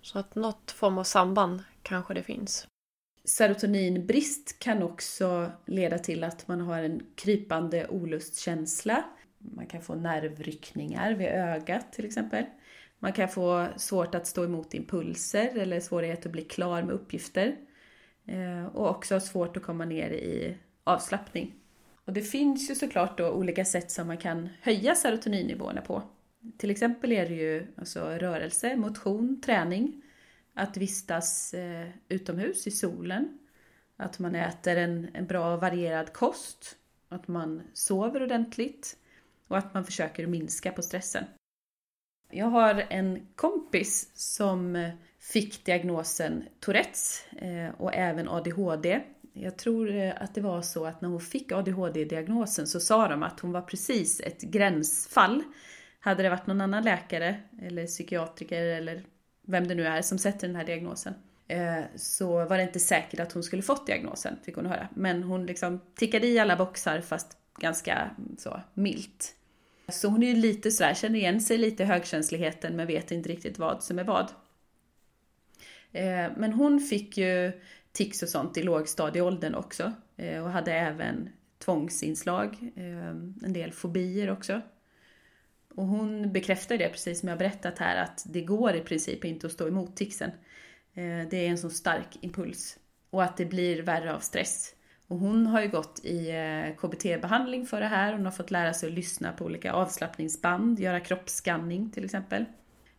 Så att något form av samband kanske det finns. Serotoninbrist kan också leda till att man har en krypande olustkänsla. Man kan få nervryckningar vid ögat till exempel. Man kan få svårt att stå emot impulser eller svårighet att bli klar med uppgifter. Eh, och också svårt att komma ner i avslappning. Och det finns ju såklart då olika sätt som man kan höja serotoninnivåerna på. Till exempel är det ju alltså rörelse, motion, träning, att vistas eh, utomhus i solen, att man äter en, en bra varierad kost, att man sover ordentligt och att man försöker minska på stressen. Jag har en kompis som eh, fick diagnosen Tourettes eh, och även ADHD jag tror eh, att det var så att när hon fick ADHD-diagnosen så sa de att hon var precis ett gränsfall. Hade det varit någon annan läkare eller psykiatriker eller vem det nu är som sätter den här diagnosen så var det inte säkert att hon skulle fått diagnosen, fick hon höra. Men hon liksom tickade i alla boxar fast ganska mm, så milt. Så hon är ju lite sådär, känner igen sig lite i högkänsligheten men vet inte riktigt vad som är vad. Eh, men hon fick ju tics och sånt i lågstadieåldern också eh, och hade även tvångsinslag, eh, en del fobier också. Och hon bekräftar det, precis som jag berättat här, att det går i princip inte att stå emot ticsen. Det är en så stark impuls. Och att det blir värre av stress. Och hon har ju gått i eh, KBT-behandling för det här. Hon har fått lära sig att lyssna på olika avslappningsband, göra kroppsskanning till exempel.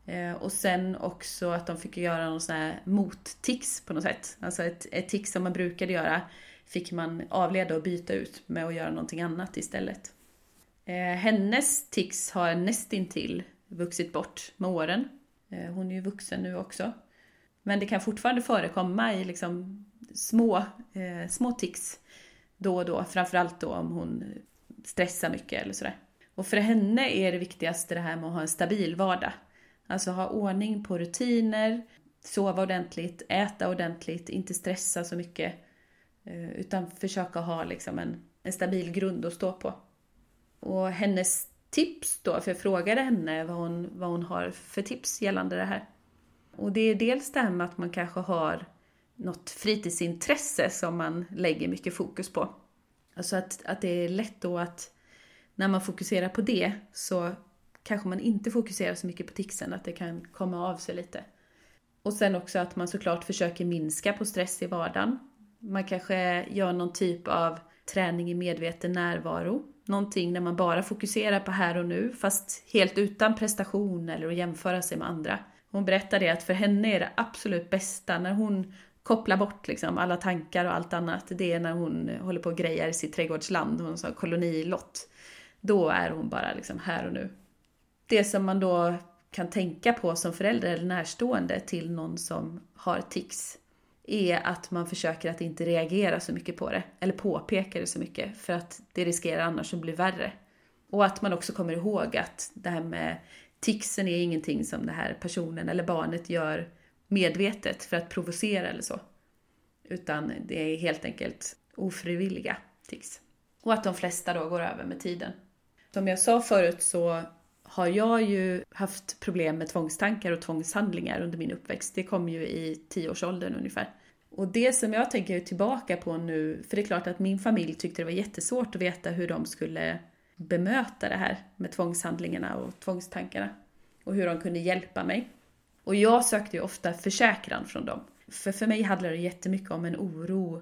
Eh, och sen också att de fick göra någon sån här mottics på något sätt. Alltså ett, ett tics som man brukade göra fick man avleda och byta ut med att göra någonting annat istället. Eh, hennes tics har nästintill vuxit bort med åren. Hon är ju vuxen nu också. Men det kan fortfarande förekomma i liksom små, eh, små tics då och då. Framförallt då om hon stressar mycket eller sådär. Och för henne är det viktigaste det här med att ha en stabil vardag. Alltså ha ordning på rutiner, sova ordentligt, äta ordentligt, inte stressa så mycket. Eh, utan försöka ha liksom en, en stabil grund att stå på. Och hennes tips då, för jag frågade henne vad hon, vad hon har för tips gällande det här. Och det är dels det här med att man kanske har något fritidsintresse som man lägger mycket fokus på. Alltså att, att det är lätt då att när man fokuserar på det så kanske man inte fokuserar så mycket på ticsen, att det kan komma av sig lite. Och sen också att man såklart försöker minska på stress i vardagen. Man kanske gör någon typ av träning i medveten närvaro. Någonting där man bara fokuserar på här och nu, fast helt utan prestation eller att jämföra sig med andra. Hon berättade att för henne är det absolut bästa när hon kopplar bort liksom alla tankar och allt annat. Det är när hon håller på och grejar i sitt trädgårdsland, hon sa kolonilott. Då är hon bara liksom här och nu det som man då kan tänka på som förälder eller närstående till någon som har tics är att man försöker att inte reagera så mycket på det, eller påpeka det så mycket, för att det riskerar annars att bli värre. Och att man också kommer ihåg att det här med ticsen är ingenting som den här personen eller barnet gör medvetet för att provocera eller så. Utan det är helt enkelt ofrivilliga tics. Och att de flesta då går över med tiden. Som jag sa förut så har jag ju haft problem med tvångstankar och tvångshandlingar under min uppväxt. Det kom ju i tioårsåldern ungefär. Och det som jag tänker tillbaka på nu, för det är klart att min familj tyckte det var jättesvårt att veta hur de skulle bemöta det här med tvångshandlingarna och tvångstankarna. Och hur de kunde hjälpa mig. Och jag sökte ju ofta försäkran från dem. För för mig handlade det jättemycket om en oro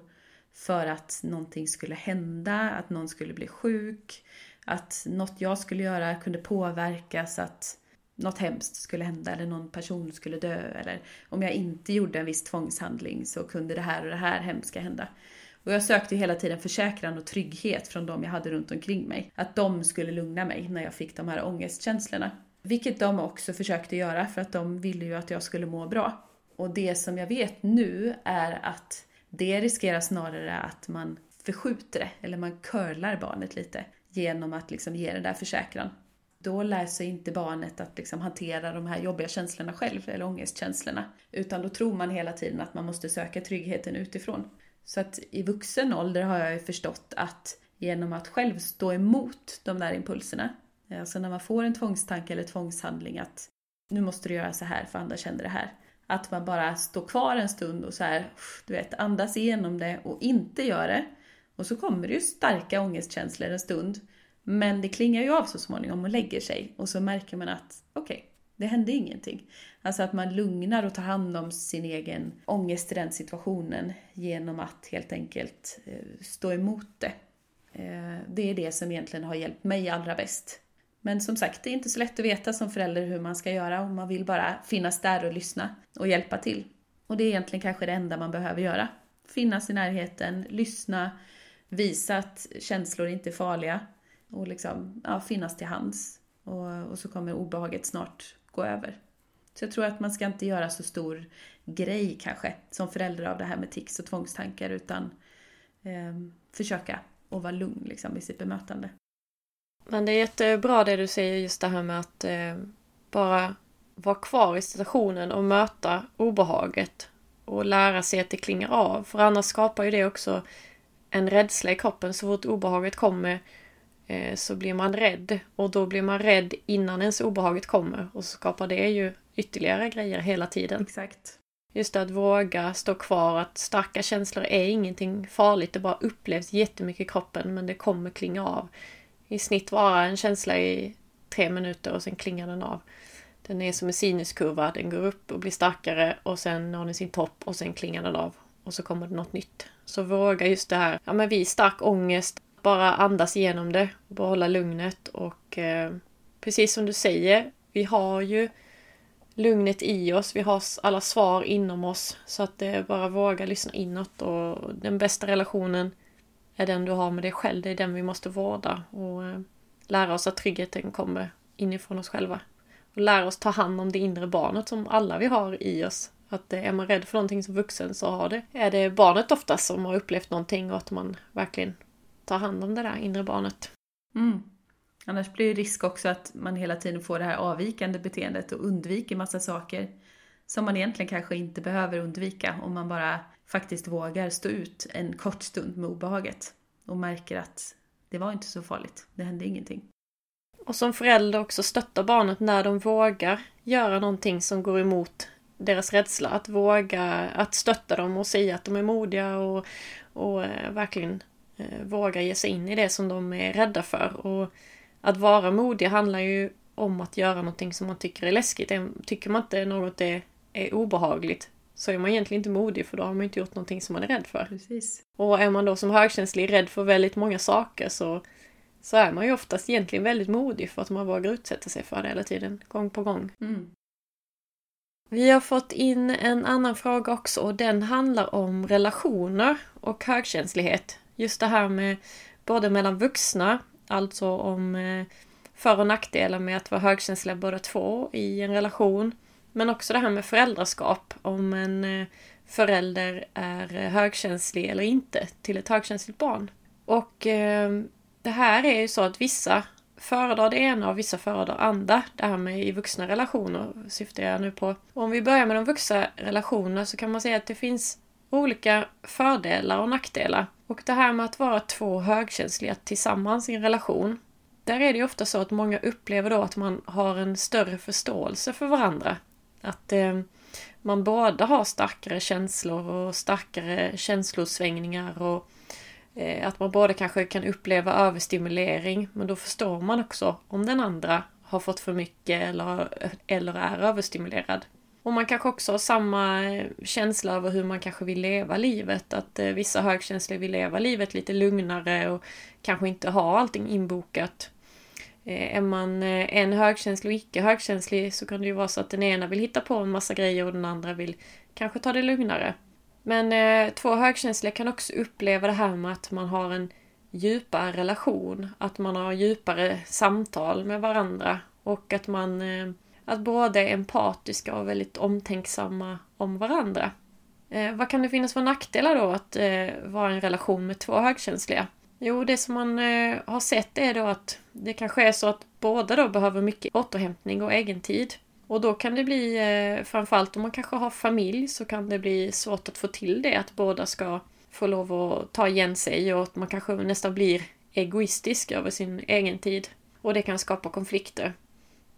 för att någonting skulle hända, att någon skulle bli sjuk, att något jag skulle göra kunde påverkas, att något hemskt skulle hända eller någon person skulle dö eller om jag inte gjorde en viss tvångshandling så kunde det här och det här hemska hända. Och jag sökte hela tiden försäkran och trygghet från de jag hade runt omkring mig. Att de skulle lugna mig när jag fick de här ångestkänslorna. Vilket de också försökte göra för att de ville ju att jag skulle må bra. Och det som jag vet nu är att det riskerar snarare att man förskjuter det, eller man curlar barnet lite genom att liksom ge den där försäkran. Då lär sig inte barnet att liksom hantera de här jobbiga känslorna själv, eller ångestkänslorna. Utan då tror man hela tiden att man måste söka tryggheten utifrån. Så att i vuxen ålder har jag ju förstått att genom att själv stå emot de där impulserna, alltså när man får en tvångstanke eller tvångshandling att nu måste du göra så här för andra känner det här. Att man bara står kvar en stund och så här, du vet, andas igenom det och inte gör det. Och så kommer det ju starka ångestkänslor en stund. Men det klingar ju av så småningom och lägger sig. Och så märker man att okej, okay, det hände ingenting. Alltså att man lugnar och tar hand om sin egen ångest i den situationen genom att helt enkelt eh, stå emot det. Eh, det är det som egentligen har hjälpt mig allra bäst. Men som sagt, det är inte så lätt att veta som förälder hur man ska göra och man vill bara finnas där och lyssna och hjälpa till. Och det är egentligen kanske det enda man behöver göra. Finnas i närheten, lyssna, visa att känslor inte är farliga och liksom, ja, finnas till hands. Och, och så kommer obehaget snart gå över. Så jag tror att man ska inte göra så stor grej kanske som förälder av det här med tics och tvångstankar utan eh, försöka att vara lugn liksom, i sitt bemötande. Men det är jättebra det du säger just det här med att eh, bara vara kvar i situationen och möta obehaget och lära sig att det klingar av. För annars skapar ju det också en rädsla i kroppen så fort obehaget kommer så blir man rädd. Och då blir man rädd innan ens obehaget kommer och så skapar det ju ytterligare grejer hela tiden. Exakt. Just det, att våga stå kvar, att starka känslor är ingenting farligt, det bara upplevs jättemycket i kroppen men det kommer klinga av. I snitt vara en känsla i tre minuter och sen klingar den av. Den är som en sinuskurva, den går upp och blir starkare och sen når den sin topp och sen klingar den av. Och så kommer det något nytt. Så våga just det här, ja men vid stark ångest, bara andas igenom det, behålla lugnet och eh, precis som du säger, vi har ju lugnet i oss, vi har alla svar inom oss. Så att det är bara våga lyssna inåt och den bästa relationen är den du har med dig själv, det är den vi måste vårda och eh, lära oss att tryggheten kommer inifrån oss själva. Och lära oss ta hand om det inre barnet som alla vi har i oss. Att är man rädd för någonting som vuxen så har det, är det barnet oftast som har upplevt någonting och att man verkligen tar hand om det där inre barnet. Mm. Annars blir det risk också att man hela tiden får det här avvikande beteendet och undviker massa saker som man egentligen kanske inte behöver undvika om man bara faktiskt vågar stå ut en kort stund med obehaget och märker att det var inte så farligt, det hände ingenting. Och som förälder också stötta barnet när de vågar göra någonting som går emot deras rädsla. Att våga att stötta dem och säga att de är modiga och, och eh, verkligen eh, våga ge sig in i det som de är rädda för. Och att vara modig handlar ju om att göra någonting som man tycker är läskigt. Tycker man inte något är, är obehagligt så är man egentligen inte modig för då har man inte gjort någonting som man är rädd för. Precis. Och är man då som högkänslig rädd för väldigt många saker så, så är man ju oftast egentligen väldigt modig för att man vågar utsätta sig för det hela tiden, gång på gång. Mm. Vi har fått in en annan fråga också och den handlar om relationer och högkänslighet. Just det här med både mellan vuxna, alltså om eh, för och nackdelar med att vara högkänsliga båda två i en relation. Men också det här med föräldraskap, om en eh, förälder är högkänslig eller inte till ett högkänsligt barn. Och eh, det här är ju så att vissa föredrar det ena och vissa föredrar andra. Det här med i vuxna relationer syftar jag nu på. Och om vi börjar med de vuxna relationerna så kan man säga att det finns olika fördelar och nackdelar. Och det här med att vara två högkänsliga tillsammans i en relation. Där är det ju ofta så att många upplever då att man har en större förståelse för varandra. Att eh, man båda har starkare känslor och starkare känslosvängningar och eh, att man båda kanske kan uppleva överstimulering. Men då förstår man också om den andra har fått för mycket eller, eller är överstimulerad. Och man kanske också har samma känsla över hur man kanske vill leva livet. Att eh, vissa högkänsliga vill leva livet lite lugnare och kanske inte ha allting inbokat. Eh, är man eh, en högkänslig och icke högkänslig så kan det ju vara så att den ena vill hitta på en massa grejer och den andra vill kanske ta det lugnare. Men eh, två högkänsliga kan också uppleva det här med att man har en djupare relation, att man har djupare samtal med varandra och att man eh, att båda är empatiska och väldigt omtänksamma om varandra. Eh, vad kan det finnas för nackdelar då att eh, vara i en relation med två högkänsliga? Jo, det som man eh, har sett är då att det kanske är så att båda då behöver mycket återhämtning och egen tid. Och då kan det bli, eh, framförallt om man kanske har familj, så kan det bli svårt att få till det, att båda ska få lov att ta igen sig och att man kanske nästan blir egoistisk över sin egen tid. Och det kan skapa konflikter.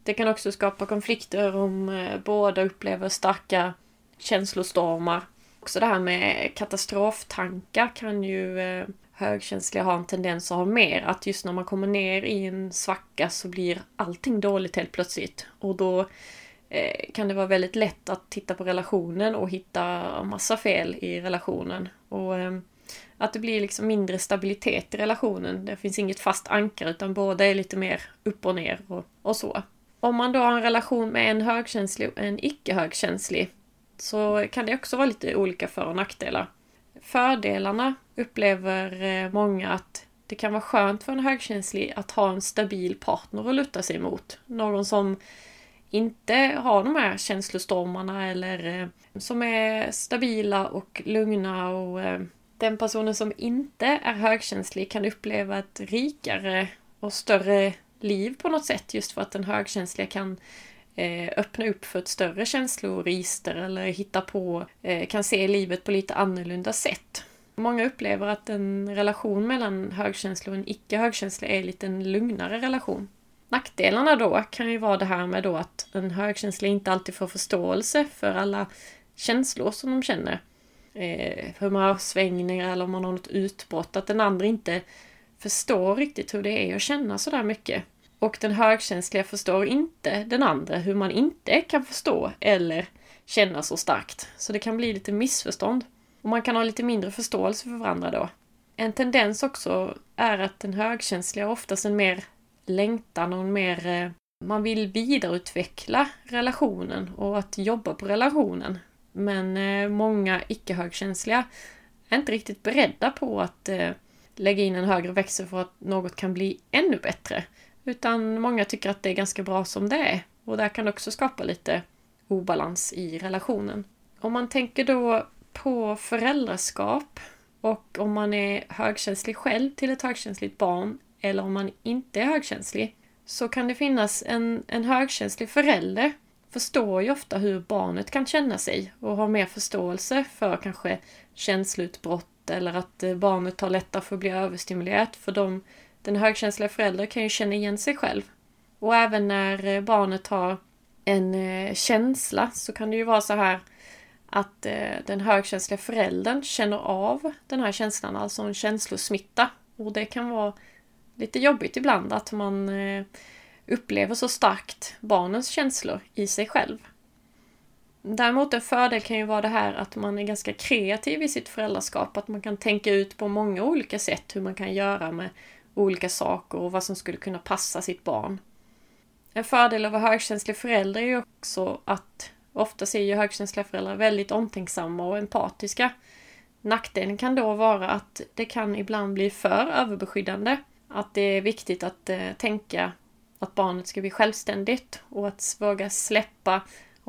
Det kan också skapa konflikter om eh, båda upplever starka känslostormar. Också det här med katastroftankar kan ju eh, högkänsliga har en tendens att ha mer. Att just när man kommer ner i en svacka så blir allting dåligt helt plötsligt. Och då eh, kan det vara väldigt lätt att titta på relationen och hitta massa fel i relationen. Och eh, att det blir liksom mindre stabilitet i relationen. Det finns inget fast ankar utan båda är lite mer upp och ner och, och så. Om man då har en relation med en högkänslig och en icke högkänslig så kan det också vara lite olika för och nackdelar. Fördelarna upplever eh, många att det kan vara skönt för en högkänslig att ha en stabil partner att luta sig mot. Någon som inte har de här känslostormarna eller eh, som är stabila och lugna och eh, den personen som inte är högkänslig kan uppleva ett rikare och större liv på något sätt just för att den högkänsliga kan eh, öppna upp för ett större känsloregister eller hitta på, eh, kan se livet på lite annorlunda sätt. Många upplever att en relation mellan högkänslig och en icke högkänslig är lite en lugnare relation. Nackdelarna då kan ju vara det här med då att en högkänslig inte alltid får förståelse för alla känslor som de känner. Eh, humörsvängningar eller om man har något utbrott. Att den andra inte förstår riktigt hur det är att känna sådär mycket. Och den högkänsliga förstår inte den andra hur man inte kan förstå eller känna så starkt. Så det kan bli lite missförstånd. Och man kan ha lite mindre förståelse för varandra då. En tendens också är att den högkänsliga oftast en mer längtan och en mer... Eh, man vill vidareutveckla relationen och att jobba på relationen. Men eh, många icke-högkänsliga är inte riktigt beredda på att eh, lägga in en högre växel för att något kan bli ännu bättre. Utan många tycker att det är ganska bra som det är. Och där kan det också skapa lite obalans i relationen. Om man tänker då på föräldraskap och om man är högkänslig själv till ett högkänsligt barn eller om man inte är högkänslig så kan det finnas en, en högkänslig förälder förstår ju ofta hur barnet kan känna sig och har mer förståelse för kanske känsloutbrott eller att eh, barnet har lättare för att bli överstimulerat. För de, den högkänsliga föräldern kan ju känna igen sig själv. Och även när eh, barnet har en eh, känsla så kan det ju vara så här att den högkänsliga föräldern känner av den här känslan, alltså en känslosmitta. Och det kan vara lite jobbigt ibland att man upplever så starkt barnens känslor i sig själv. Däremot en fördel kan ju vara det här att man är ganska kreativ i sitt föräldraskap, att man kan tänka ut på många olika sätt hur man kan göra med olika saker och vad som skulle kunna passa sitt barn. En fördel av att vara högkänslig förälder är ju också att ofta är ju högkänsliga föräldrar väldigt omtänksamma och empatiska. Nackdelen kan då vara att det kan ibland bli för överbeskyddande. Att det är viktigt att eh, tänka att barnet ska bli självständigt och att våga släppa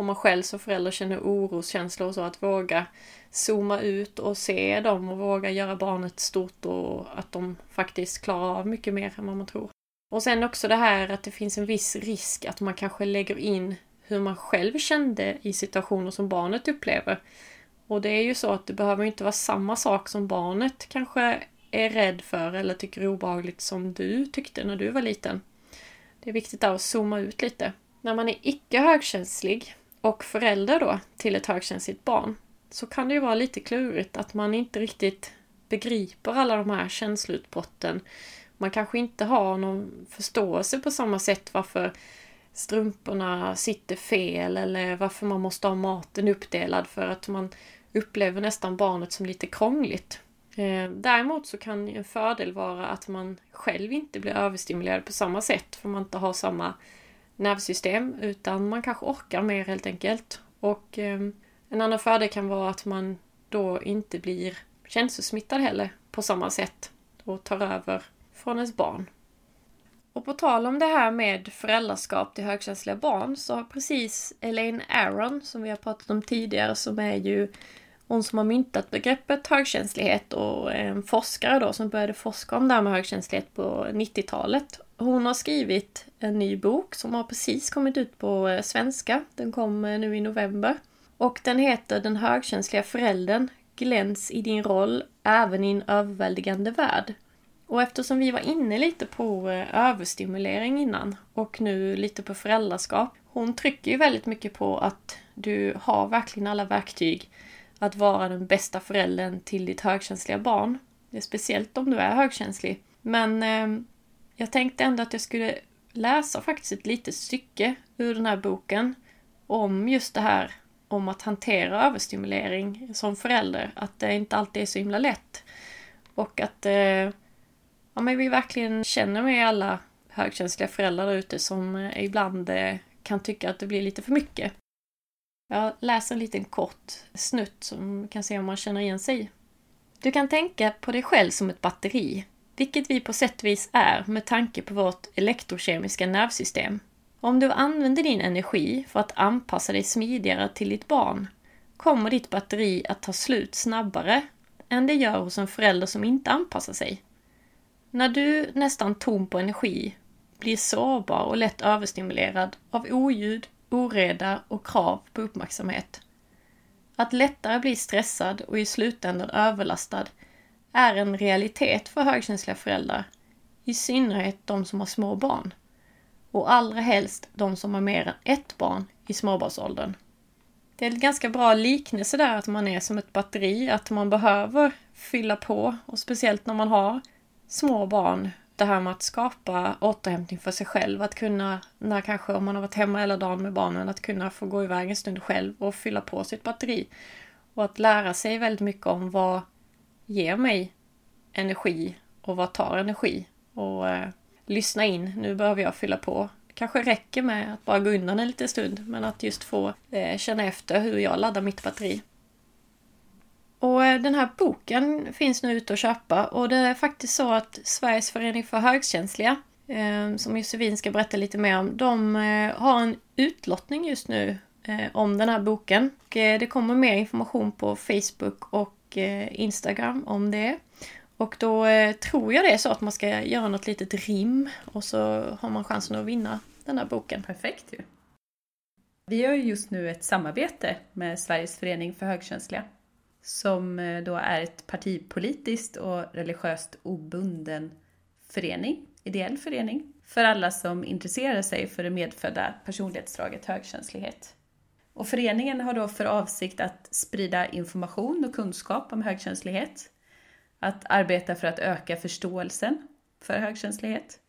om man själv som förälder känner oroskänslor och så, att våga zooma ut och se dem och våga göra barnet stort och att de faktiskt klarar av mycket mer än vad man tror. Och sen också det här att det finns en viss risk att man kanske lägger in hur man själv kände i situationer som barnet upplever. Och det är ju så att det behöver inte vara samma sak som barnet kanske är rädd för eller tycker är obehagligt som du tyckte när du var liten. Det är viktigt att zooma ut lite. När man är icke högkänslig och förälder då till ett högkänsligt barn så kan det ju vara lite klurigt att man inte riktigt begriper alla de här känsloutbrotten. Man kanske inte har någon förståelse på samma sätt varför strumporna sitter fel eller varför man måste ha maten uppdelad för att man upplever nästan barnet som lite krångligt. Eh, däremot så kan en fördel vara att man själv inte blir överstimulerad på samma sätt för man inte har samma nervsystem utan man kanske orkar mer helt enkelt. Och eh, en annan fördel kan vara att man då inte blir känslosmittad heller på samma sätt och tar över från ens barn. Och på tal om det här med föräldraskap till högkänsliga barn så har precis Elaine Aron, som vi har pratat om tidigare, som är ju hon som har myntat begreppet högkänslighet och en forskare då som började forska om det här med högkänslighet på 90-talet. Hon har skrivit en ny bok som har precis kommit ut på eh, svenska. Den kom eh, nu i november. Och den heter Den högkänsliga föräldern Gläns i din roll även i en överväldigande värld. Och eftersom vi var inne lite på eh, överstimulering innan och nu lite på föräldraskap. Hon trycker ju väldigt mycket på att du har verkligen alla verktyg att vara den bästa föräldern till ditt högkänsliga barn. Speciellt om du är högkänslig. Men eh, jag tänkte ändå att jag skulle läsa faktiskt ett litet stycke ur den här boken om just det här om att hantera överstimulering som förälder. Att det inte alltid är så himla lätt. Och att eh, ja, men vi verkligen känner med alla högkänsliga föräldrar där ute som eh, ibland eh, kan tycka att det blir lite för mycket. Jag läser en liten kort snutt som kan se om man känner igen sig Du kan tänka på dig själv som ett batteri, vilket vi på sätt och vis är med tanke på vårt elektrokemiska nervsystem. Om du använder din energi för att anpassa dig smidigare till ditt barn kommer ditt batteri att ta slut snabbare än det gör hos en förälder som inte anpassar sig. När du, nästan tom på energi, blir sårbar och lätt överstimulerad av oljud, oreda och krav på uppmärksamhet. Att lättare bli stressad och i slutändan överlastad är en realitet för högkänsliga föräldrar. I synnerhet de som har små barn. Och allra helst de som har mer än ett barn i småbarnsåldern. Det är en ganska bra liknelse där att man är som ett batteri, att man behöver fylla på och speciellt när man har små barn. Det här med att skapa återhämtning för sig själv, att kunna, när kanske om man har varit hemma hela dagen med barnen, att kunna få gå iväg en stund själv och fylla på sitt batteri. Och att lära sig väldigt mycket om vad ger mig energi och vad tar energi. Och eh, lyssna in, nu behöver jag fylla på. Det kanske räcker med att bara gå undan en liten stund, men att just få eh, känna efter hur jag laddar mitt batteri. Och eh, den här boken finns nu ute att köpa och det är faktiskt så att Sveriges förening för högkänsliga, eh, som Josefin ska berätta lite mer om, de eh, har en utlottning just nu om den här boken. Det kommer mer information på Facebook och Instagram om det. Och då tror jag det är så att man ska göra något litet rim och så har man chansen att vinna den här boken. Perfekt ju! Vi har just nu ett samarbete med Sveriges förening för högkänsliga som eh, då är ett partipolitiskt och religiöst obunden förening, ideell förening, för alla som intresserar sig för det medfödda personlighetsdraget högkänslighet. Och föreningen har då för avsikt att sprida information och kunskap om högkänslighet, att arbeta för att öka förståelsen för högkänslighet,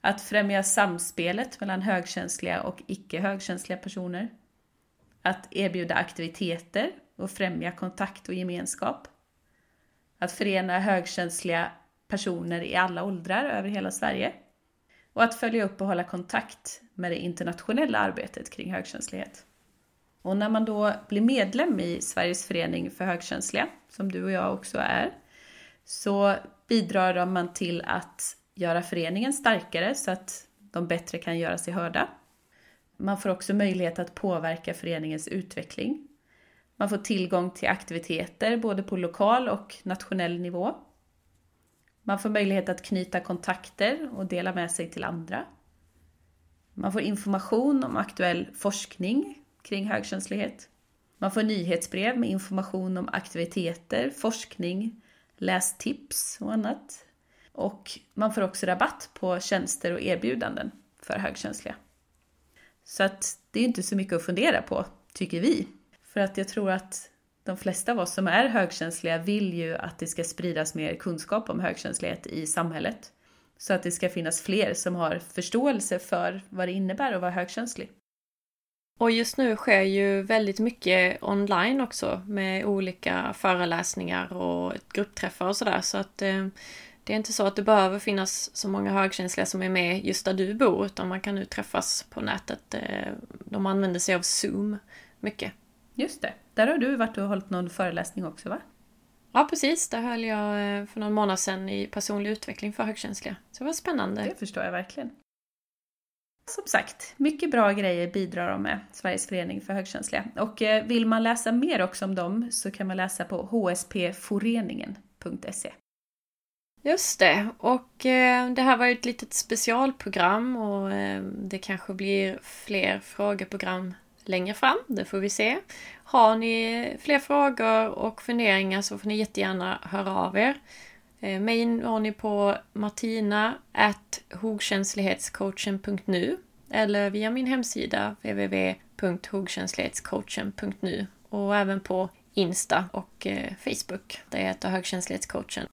att främja samspelet mellan högkänsliga och icke högkänsliga personer, att erbjuda aktiviteter och främja kontakt och gemenskap. Att förena högkänsliga personer i alla åldrar över hela Sverige. Och att följa upp och hålla kontakt med det internationella arbetet kring högkänslighet. Och när man då blir medlem i Sveriges förening för högkänsliga, som du och jag också är, så bidrar man till att göra föreningen starkare så att de bättre kan göra sig hörda. Man får också möjlighet att påverka föreningens utveckling man får tillgång till aktiviteter både på lokal och nationell nivå. Man får möjlighet att knyta kontakter och dela med sig till andra. Man får information om aktuell forskning kring högkänslighet. Man får nyhetsbrev med information om aktiviteter, forskning, lästips och annat. Och man får också rabatt på tjänster och erbjudanden för högkänsliga. Så att det är inte så mycket att fundera på, tycker vi. För att jag tror att de flesta av oss som är högkänsliga vill ju att det ska spridas mer kunskap om högkänslighet i samhället. Så att det ska finnas fler som har förståelse för vad det innebär att vara högkänslig. Och just nu sker ju väldigt mycket online också med olika föreläsningar och gruppträffar och sådär. Så att eh, det är inte så att det behöver finnas så många högkänsliga som är med just där du bor, utan man kan nu träffas på nätet. Eh, de använder sig av Zoom mycket. Just det. Där har du varit och hållit någon föreläsning också va? Ja precis, där höll jag eh, för någon månad sedan i personlig utveckling för högkänsliga. Så det var spännande. Det förstår jag verkligen. Som sagt, mycket bra grejer bidrar de med, Sveriges förening för högkänsliga. Och eh, vill man läsa mer också om dem så kan man läsa på hspforeningen.se. Just det, och eh, det här var ju ett litet specialprogram och det kanske blir fler frågeprogram längre fram, det får vi se. Har ni fler frågor och funderingar så får ni jättegärna höra av er. Eh, mig når ni på martina hogkänslighetscoachen.nu eller via min hemsida www.hogkänslighetscoachen.nu och även på Insta och eh, Facebook där jag heter Högkänslighetscoachen.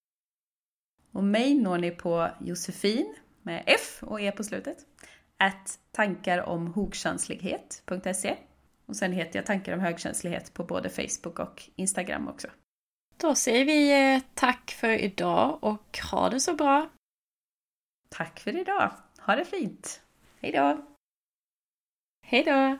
Och mig når ni på Josefin med F och E på slutet att tankaromhogkänslighet.se och sen heter jag Tankar om högkänslighet på både Facebook och Instagram också. Då säger vi eh, tack för idag och ha det så bra! Tack för idag! Ha det fint! Hejdå! Hejdå!